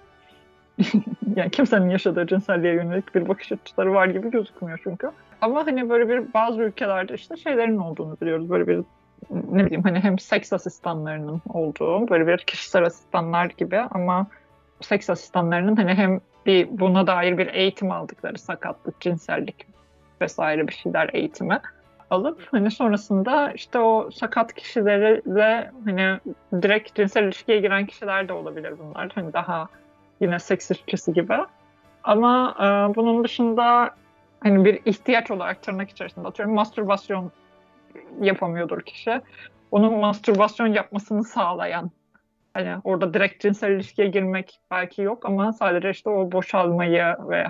*laughs* yani kimsenin yaşadığı cinselliğe yönelik bir bakış açıları var gibi gözükmüyor çünkü. Ama hani böyle bir bazı ülkelerde işte şeylerin olduğunu biliyoruz. Böyle bir ne bileyim hani hem seks asistanlarının olduğu böyle bir kişisel asistanlar gibi ama seks asistanlarının hani hem bir buna dair bir eğitim aldıkları sakatlık, cinsellik vesaire bir şeyler eğitimi alıp hani sonrasında işte o sakat kişilerle hani direkt cinsel ilişkiye giren kişiler de olabilir bunlar. Hani daha yine seks ilişkisi gibi. Ama e, bunun dışında hani bir ihtiyaç olarak tırnak içerisinde atıyorum mastürbasyon yapamıyordur kişi. Onun mastürbasyon yapmasını sağlayan hani orada direkt cinsel ilişkiye girmek belki yok ama sadece işte o boşalmayı ve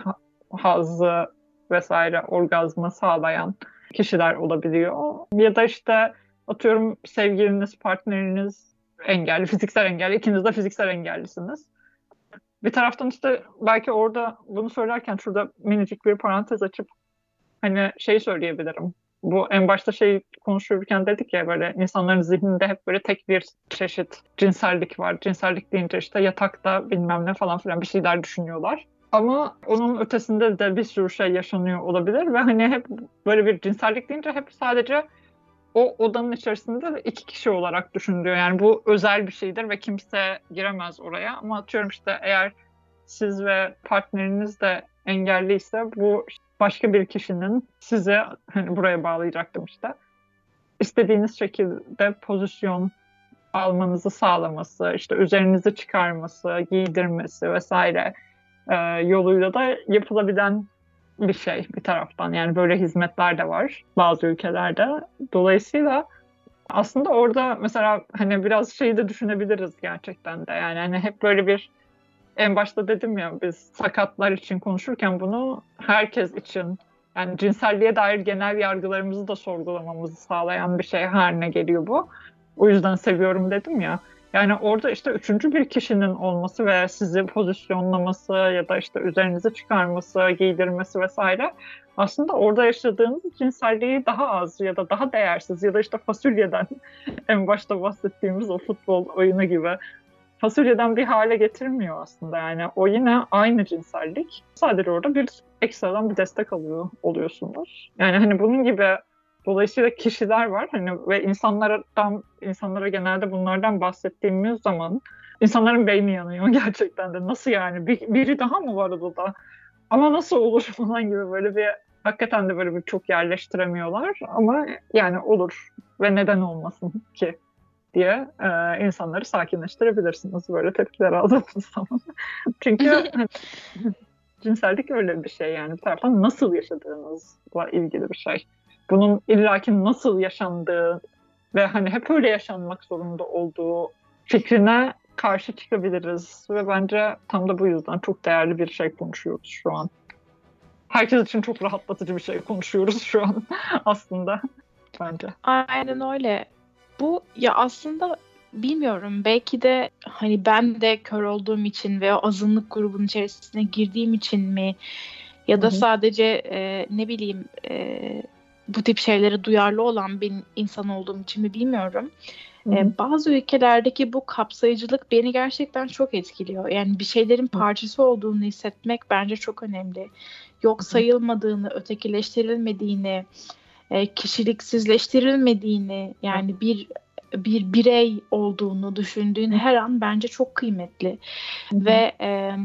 hazzı vesaire orgazmı sağlayan kişiler olabiliyor. Ya da işte atıyorum sevgiliniz, partneriniz engelli, fiziksel engelli, ikiniz de fiziksel engellisiniz. Bir taraftan işte belki orada bunu söylerken şurada minicik bir parantez açıp hani şey söyleyebilirim. Bu en başta şey konuşurken dedik ya böyle insanların zihninde hep böyle tek bir çeşit cinsellik var. Cinsellik deyince işte yatakta bilmem ne falan filan bir şeyler düşünüyorlar. Ama onun ötesinde de bir sürü şey yaşanıyor olabilir ve hani hep böyle bir cinsellik deyince hep sadece o odanın içerisinde iki kişi olarak düşünülüyor. Yani bu özel bir şeydir ve kimse giremez oraya. Ama atıyorum işte eğer siz ve partneriniz de engelliyse bu başka bir kişinin size hani buraya bağlayacaktım işte. istediğiniz şekilde pozisyon almanızı sağlaması, işte üzerinizi çıkarması, giydirmesi vesaire e, yoluyla da yapılabilen bir şey bir taraftan. Yani böyle hizmetler de var bazı ülkelerde. Dolayısıyla aslında orada mesela hani biraz şeyi de düşünebiliriz gerçekten de. Yani hani hep böyle bir en başta dedim ya biz sakatlar için konuşurken bunu herkes için yani cinselliğe dair genel yargılarımızı da sorgulamamızı sağlayan bir şey haline geliyor bu. O yüzden seviyorum dedim ya. Yani orada işte üçüncü bir kişinin olması ve sizi pozisyonlaması ya da işte üzerinize çıkarması, giydirmesi vesaire aslında orada yaşadığınız cinselliği daha az ya da daha değersiz ya da işte fasulyeden *laughs* en başta bahsettiğimiz o futbol oyunu gibi fasulyeden bir hale getirmiyor aslında. Yani o yine aynı cinsellik. Sadece orada bir ekstradan bir destek alıyor oluyorsunuz. Yani hani bunun gibi dolayısıyla kişiler var hani ve insanlardan insanlara genelde bunlardan bahsettiğimiz zaman insanların beyni yanıyor *laughs* gerçekten de. Nasıl yani? Bir, biri daha mı var odada? Ama nasıl olur *laughs* falan gibi böyle bir hakikaten de böyle bir çok yerleştiremiyorlar ama yani olur ve neden olmasın ki diye e, insanları sakinleştirebilirsiniz böyle tepkiler aldığınız *laughs* zaman. Çünkü hani, cinsellik öyle bir şey yani bir taraftan nasıl yaşadığınızla ilgili bir şey. Bunun illaki nasıl yaşandığı ve hani hep öyle yaşanmak zorunda olduğu fikrine karşı çıkabiliriz ve bence tam da bu yüzden çok değerli bir şey konuşuyoruz şu an. Herkes için çok rahatlatıcı bir şey konuşuyoruz şu an *laughs* aslında bence. Aynen öyle. Bu ya aslında bilmiyorum belki de hani ben de kör olduğum için ve o azınlık grubun içerisine girdiğim için mi ya da Hı-hı. sadece e, ne bileyim e, bu tip şeylere duyarlı olan bir insan olduğum için mi bilmiyorum. E, bazı ülkelerdeki bu kapsayıcılık beni gerçekten çok etkiliyor. Yani bir şeylerin parçası olduğunu hissetmek bence çok önemli. Yok sayılmadığını, ötekileştirilmediğini, e, kişiliksizleştirilmediğini yani bir bir birey olduğunu düşündüğün her an bence çok kıymetli. Ve e,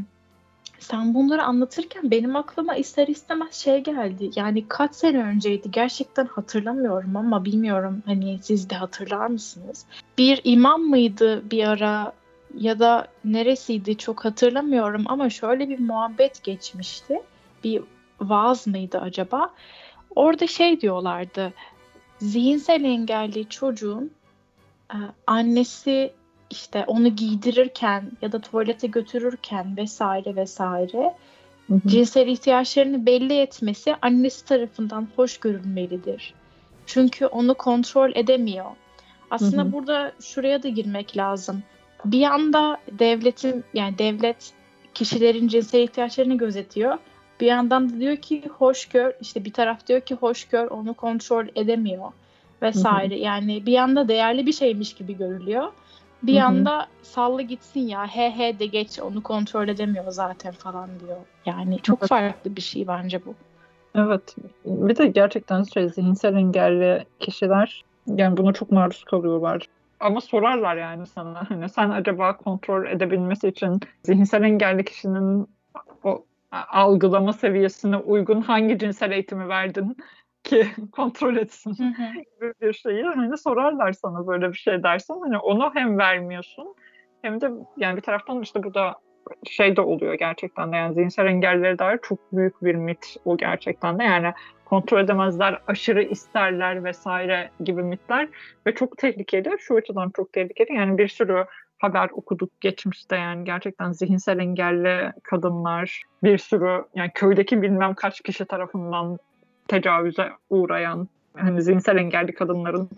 sen bunları anlatırken benim aklıma ister istemez şey geldi. Yani kaç sene önceydi gerçekten hatırlamıyorum ama bilmiyorum hani siz de hatırlar mısınız? Bir imam mıydı bir ara ya da neresiydi çok hatırlamıyorum ama şöyle bir muhabbet geçmişti. Bir vaaz mıydı acaba? Orada şey diyorlardı. Zihinsel engelli çocuğun e, annesi işte onu giydirirken ya da tuvalete götürürken vesaire vesaire hı hı. cinsel ihtiyaçlarını belli etmesi annesi tarafından hoş görülmelidir. Çünkü onu kontrol edemiyor. Aslında hı hı. burada şuraya da girmek lazım. Bir yanda devletin yani devlet kişilerin cinsel ihtiyaçlarını gözetiyor. Bir yandan da diyor ki hoş gör işte bir taraf diyor ki hoş gör onu kontrol edemiyor vesaire. Hı hı. Yani bir yanda değerli bir şeymiş gibi görülüyor. Bir Hı-hı. anda salla gitsin ya he he de geç onu kontrol edemiyor zaten falan diyor. Yani çok evet. farklı bir şey bence bu. Evet. Bir de gerçekten şey zihinsel engelli kişiler yani buna çok maruz kalıyorlar. Ama sorarlar yani sana hani sen acaba kontrol edebilmesi için zihinsel engelli kişinin o algılama seviyesine uygun hangi cinsel eğitimi verdin? Ki *laughs* kontrol etsin gibi bir şeyi. Hani sorarlar sana böyle bir şey dersen hani onu hem vermiyorsun hem de yani bir taraftan işte bu da şey de oluyor gerçekten de. Yani zihinsel engellere dair çok büyük bir mit o gerçekten de. Yani kontrol edemezler, aşırı isterler vesaire gibi mitler ve çok tehlikeli. Şu açıdan çok tehlikeli. Yani bir sürü haber okuduk geçmişte. Yani gerçekten zihinsel engelli kadınlar bir sürü yani köydeki bilmem kaç kişi tarafından tecavüze uğrayan hani zihinsel engelli kadınların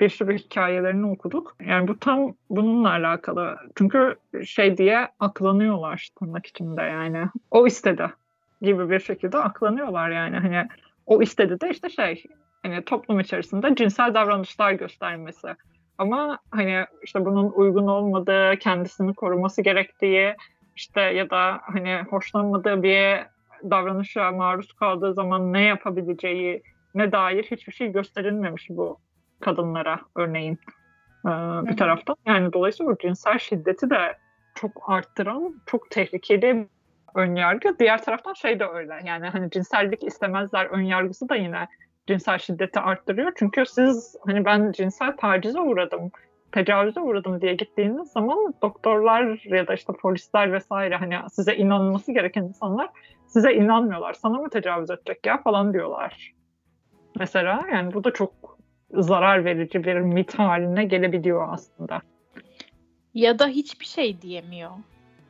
bir sürü hikayelerini okuduk. Yani bu tam bununla alakalı. Çünkü şey diye aklanıyorlar tırnak içinde yani. O istedi gibi bir şekilde aklanıyorlar yani. Hani o istedi de işte şey hani toplum içerisinde cinsel davranışlar göstermesi. Ama hani işte bunun uygun olmadığı, kendisini koruması gerektiği işte ya da hani hoşlanmadığı bir davranışa maruz kaldığı zaman ne yapabileceği ne dair hiçbir şey gösterilmemiş bu kadınlara örneğin ee, bir taraftan. Yani dolayısıyla bu cinsel şiddeti de çok arttıran, çok tehlikeli önyargı. Diğer taraftan şey de öyle. Yani hani cinsellik istemezler önyargısı da yine cinsel şiddeti arttırıyor. Çünkü siz hani ben cinsel tacize uğradım, tecavüze uğradım diye gittiğiniz zaman doktorlar ya da işte polisler vesaire hani size inanması gereken insanlar size inanmıyorlar. Sana mı tecavüz edecek ya falan diyorlar. Mesela yani bu da çok zarar verici bir mit haline gelebiliyor aslında. Ya da hiçbir şey diyemiyor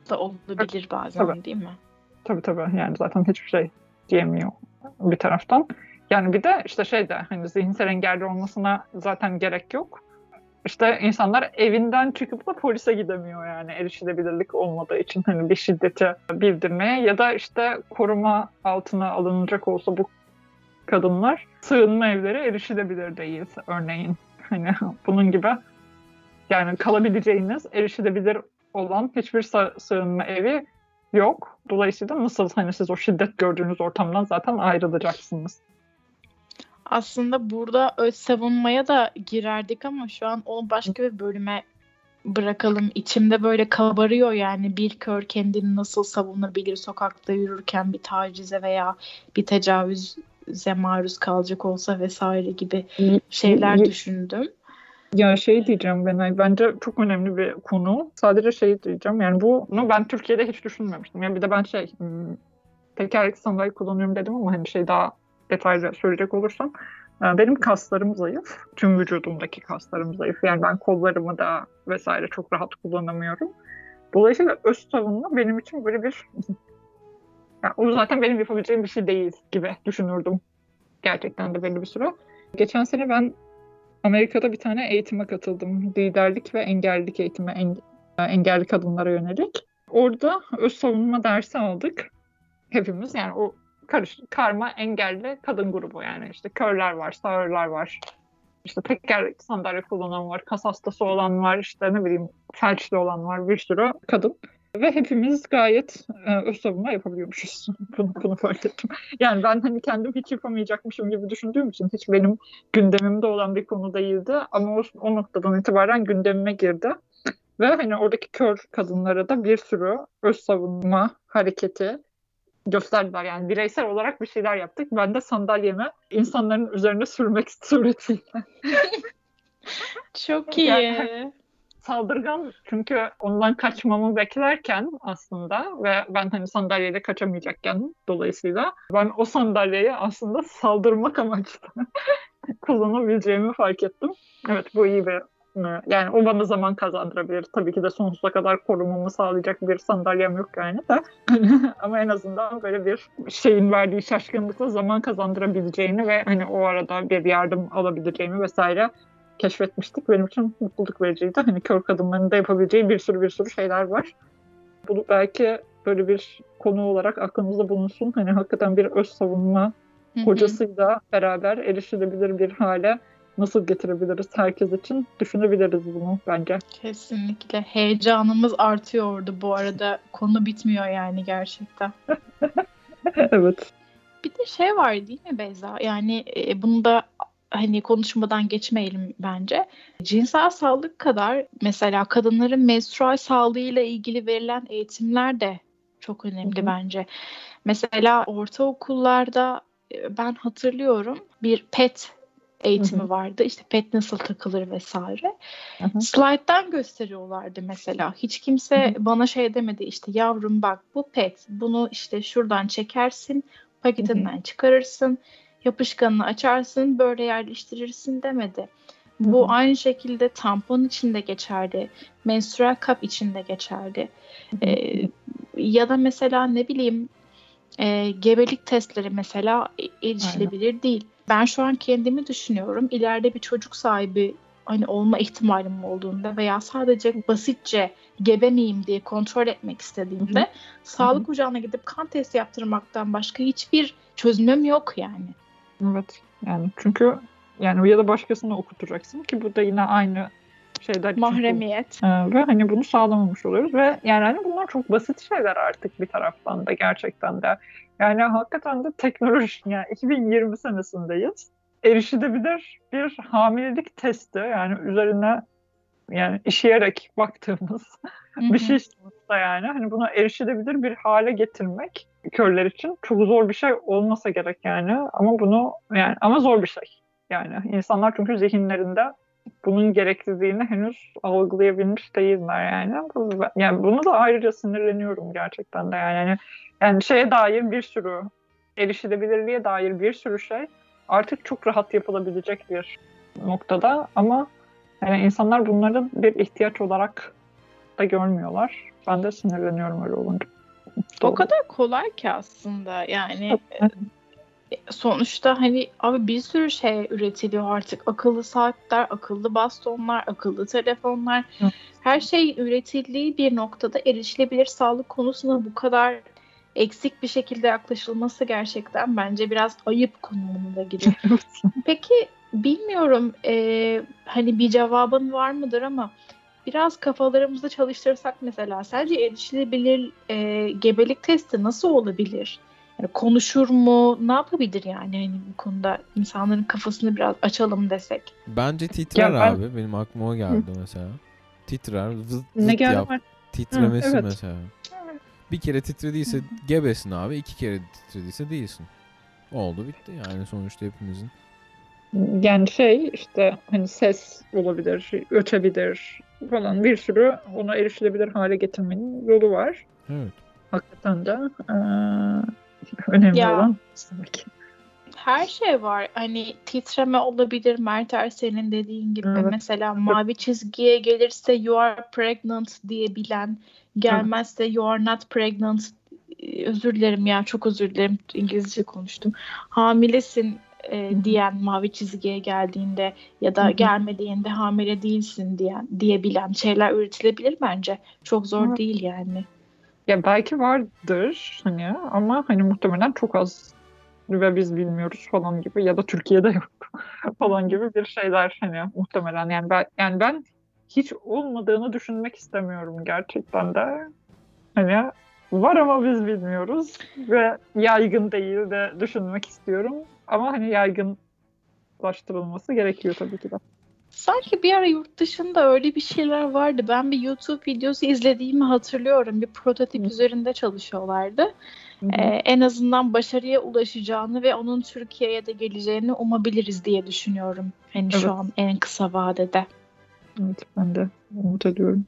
da olabilir bazen tabii. değil mi? Tabii tabii yani zaten hiçbir şey diyemiyor. bir taraftan. Yani bir de işte şey de hani zihinsel engelli olmasına zaten gerek yok. İşte insanlar evinden çıkıp da polise gidemiyor yani erişilebilirlik olmadığı için hani bir şiddeti bildirmeye ya da işte koruma altına alınacak olsa bu kadınlar sığınma evleri erişilebilir değil örneğin. Hani bunun gibi yani kalabileceğiniz erişilebilir olan hiçbir sığınma evi yok. Dolayısıyla nasıl hani siz o şiddet gördüğünüz ortamdan zaten ayrılacaksınız. Aslında burada öz savunmaya da girerdik ama şu an onu başka bir bölüme bırakalım. İçimde böyle kabarıyor yani bir kör kendini nasıl savunabilir sokakta yürürken bir tacize veya bir tecavüze maruz kalacak olsa vesaire gibi şeyler düşündüm. Ya şey diyeceğim ben bence çok önemli bir konu. Sadece şey diyeceğim yani bunu ben Türkiye'de hiç düşünmemiştim. Yani bir de ben şey hmm, tekerlekli sandalye kullanıyorum dedim ama hani şey daha detaylı söyleyecek olursam e, benim kaslarım zayıf. Tüm vücudumdaki kaslarım zayıf. Yani ben kollarımı da vesaire çok rahat kullanamıyorum. Dolayısıyla öz savunma benim için böyle bir *laughs* yani o zaten benim yapabileceğim bir şey değil gibi düşünürdüm. Gerçekten de belli bir süre. Geçen sene ben Amerika'da bir tane eğitime katıldım. Liderlik ve engellilik eğitimi engelli kadınlara yönelik. Orada öz savunma dersi aldık. Hepimiz yani o karış, karma engelli kadın grubu yani işte körler var, sağırlar var. İşte teker sandalye kullanan var, kas hastası olan var, işte ne bileyim felçli olan var, bir sürü kadın. Ve hepimiz gayet e, öz savunma yapabiliyormuşuz. *laughs* bunu, bunu fark ettim. Yani ben hani kendim hiç yapamayacakmışım gibi düşündüğüm için hiç benim gündemimde olan bir konu değildi. Ama o, o noktadan itibaren gündemime girdi. Ve hani oradaki kör kadınlara da bir sürü öz savunma hareketi gösterdiler. Yani bireysel olarak bir şeyler yaptık. Ben de sandalyemi insanların üzerine sürmek *laughs* suretiyle. Çok iyi. Yani, saldırgan çünkü ondan kaçmamı beklerken aslında ve ben hani sandalyeyle kaçamayacakken dolayısıyla ben o sandalyeyi aslında saldırmak amaçlı *laughs* kullanabileceğimi fark ettim. Evet bu iyi bir yani o bana zaman kazandırabilir. Tabii ki de sonsuza kadar korumamı sağlayacak bir sandalyem yok yani de. *laughs* Ama en azından böyle bir şeyin verdiği şaşkınlıkla zaman kazandırabileceğini ve hani o arada bir yardım alabileceğimi vesaire keşfetmiştik. Benim için mutluluk vericiydi. Hani kör kadınların da yapabileceği bir sürü bir sürü şeyler var. Bunu belki böyle bir konu olarak aklımızda bulunsun. Hani hakikaten bir öz savunma hocasıyla beraber erişilebilir bir hale nasıl getirebiliriz herkes için düşünebiliriz bunu bence. Kesinlikle. Heyecanımız artıyordu bu arada. Konu bitmiyor yani gerçekten. *laughs* evet. Bir de şey var değil mi Beyza? Yani e, bunu da hani konuşmadan geçmeyelim bence. Cinsel sağlık kadar mesela kadınların menstrual sağlığıyla ilgili verilen eğitimler de çok önemli Hı-hı. bence. Mesela ortaokullarda e, ben hatırlıyorum bir PET eğitimi Hı-hı. vardı. İşte pet nasıl takılır vesaire. Hı-hı. Slide'dan gösteriyorlardı mesela. Hiç kimse Hı-hı. bana şey demedi işte yavrum bak bu pet bunu işte şuradan çekersin paketinden Hı-hı. çıkarırsın yapışkanını açarsın böyle yerleştirirsin demedi. Hı-hı. Bu aynı şekilde tampon için de geçerli. Menstrual kap için de geçerli. Ee, ya da mesela ne bileyim e, gebelik testleri mesela erişilebilir Aynen. değil ben şu an kendimi düşünüyorum. İleride bir çocuk sahibi hani olma ihtimalim olduğunda veya sadece basitçe gebe miyim diye kontrol etmek istediğimde Hı-hı. sağlık Hı-hı. ocağına gidip kan testi yaptırmaktan başka hiçbir çözümüm yok yani. Evet. Yani çünkü yani ya da başkasını okutacaksın ki bu da yine aynı şeyler mahremiyet. Ee, ve hani bunu sağlamamış oluyoruz ve yani hani bunlar çok basit şeyler artık bir taraftan da gerçekten de. Yani hakikaten de teknoloji yani 2020 senesindeyiz. Erişilebilir bir hamilelik testi yani üzerine yani işeyerek baktığımız bir şey sonuçta yani. Hani buna erişilebilir bir hale getirmek körler için çok zor bir şey olmasa gerek yani. Ama bunu yani ama zor bir şey. Yani insanlar çünkü zihinlerinde bunun gerekliliğini henüz algılayabilmiş değiller yani. Yani bunu da ayrıca sinirleniyorum gerçekten de yani. Yani, yani şeye dair bir sürü erişilebilirliğe dair bir sürü şey artık çok rahat yapılabilecek bir noktada ama yani insanlar bunları bir ihtiyaç olarak da görmüyorlar. Ben de sinirleniyorum öyle olunca. O kadar kolay ki aslında yani sonuçta hani abi bir sürü şey üretiliyor artık. Akıllı saatler, akıllı bastonlar, akıllı telefonlar. Hı. Her şey üretildiği bir noktada erişilebilir sağlık konusuna bu kadar eksik bir şekilde yaklaşılması gerçekten bence biraz ayıp konumunda giriyor. *laughs* Peki bilmiyorum e, hani bir cevabın var mıdır ama biraz kafalarımızda çalıştırsak mesela sence erişilebilir e, gebelik testi nasıl olabilir? Yani konuşur mu? Ne yapabilir yani hani bu konuda insanların kafasını biraz açalım desek. Bence titrer Ya ben- abi. Benim aklıma o geldi mesela. Titrer. Vızıt ne geldi yap. var? Titremesi Hı, evet. mesela. Bir kere titrediyse gebesin abi. iki kere titrediyse değilsin. Oldu bitti yani sonuçta hepimizin. Yani şey işte hani ses olabilir, ötebilir falan bir sürü ona erişilebilir hale getirmenin yolu var. Evet. Hakikaten de eee, *laughs* önemli Ya. olan istemek. Her şey var. Hani titreme olabilir. Mert senin dediğin gibi. Evet. Mesela mavi çizgiye gelirse you are pregnant diyebilen, gelmezse you are not pregnant. Ee, Özür dilerim ya çok özür dilerim. İngilizce konuştum. Hamilesin e, diyen mavi çizgiye geldiğinde ya da gelmediğinde hamile değilsin diyen diyebilen şeyler üretilebilir bence. Çok zor Evet. değil yani. Ya belki vardır hani ama hani muhtemelen çok az ve biz bilmiyoruz falan gibi ya da Türkiye'de *laughs* yok falan gibi bir şeyler hani muhtemelen yani ben yani ben hiç olmadığını düşünmek istemiyorum gerçekten de. Hani var ama biz bilmiyoruz ve yaygın değil de düşünmek istiyorum ama hani yaygınlaştırılması gerekiyor tabii ki de. Sanki bir ara yurt dışında öyle bir şeyler vardı. Ben bir YouTube videosu izlediğimi hatırlıyorum. Bir prototip Hı. üzerinde çalışıyorlardı. Hı hı. Ee, en azından başarıya ulaşacağını ve onun Türkiye'ye de geleceğini umabiliriz diye düşünüyorum. Hani Evet. şu an en kısa vadede. Evet ben de umut ediyorum.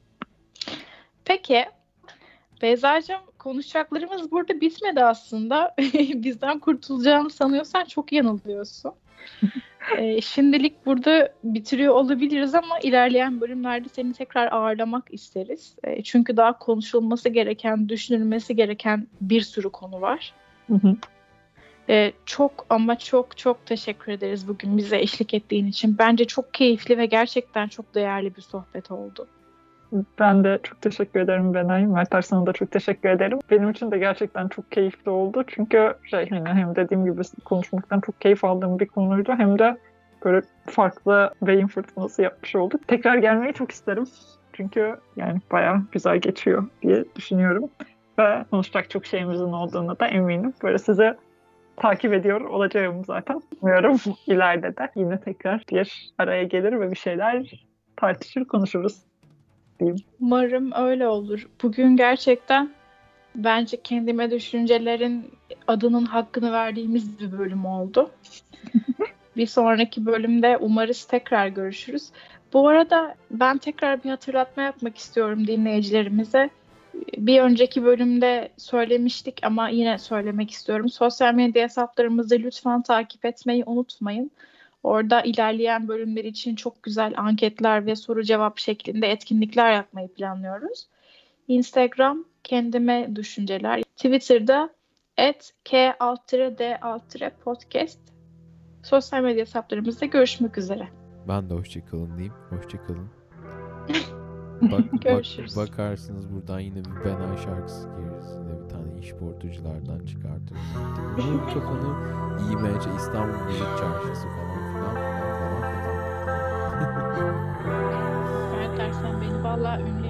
Peki Beyza'cığım konuşacaklarımız burada bitmedi aslında. *laughs* Bizden kurtulacağını sanıyorsan çok yanılıyorsun. *laughs* Ee, şimdilik burada bitiriyor olabiliriz ama ilerleyen bölümlerde seni tekrar ağırlamak isteriz. Ee, çünkü daha konuşulması gereken, düşünülmesi gereken bir sürü konu var. Hı hı. Ee, çok ama çok çok teşekkür ederiz bugün bize eşlik ettiğin için. Bence çok keyifli ve gerçekten çok değerli bir sohbet oldu. Ben de çok teşekkür ederim Benay. Mert sana da çok teşekkür ederim. Benim için de gerçekten çok keyifli oldu. Çünkü şey hani hem dediğim gibi konuşmaktan çok keyif aldığım bir konuydu hem de böyle farklı beyin fırtınası yapmış olduk. Tekrar gelmeyi çok isterim. Çünkü yani bayağı güzel geçiyor diye düşünüyorum. Ve konuşacak çok şeyimizin olduğunu da eminim. Böyle size takip ediyor olacağım zaten. Umuyorum ileride de yine tekrar bir araya gelir ve bir şeyler tartışır konuşuruz. Umarım öyle olur. Bugün gerçekten bence kendime düşüncelerin adının hakkını verdiğimiz bir bölüm oldu. *laughs* bir sonraki bölümde umarız tekrar görüşürüz. Bu arada ben tekrar bir hatırlatma yapmak istiyorum dinleyicilerimize. Bir önceki bölümde söylemiştik ama yine söylemek istiyorum. Sosyal medya hesaplarımızı lütfen takip etmeyi unutmayın. Orada ilerleyen bölümler için çok güzel anketler ve soru cevap şeklinde etkinlikler yapmayı planlıyoruz. Instagram kendime düşünceler. Twitter'da at k d podcast. Sosyal medya hesaplarımızda görüşmek üzere. Ben de hoşçakalın diyeyim. Hoşçakalın. *laughs* Bak, Görüşürüz. Bak, bakarsınız buradan yine bir Benay şarkısı gireriz. Yine bir tane işportuculardan çıkartırız. Kafanı İMC İstanbul Müzik Çarşısı falan Erkeksen bin valla ünlü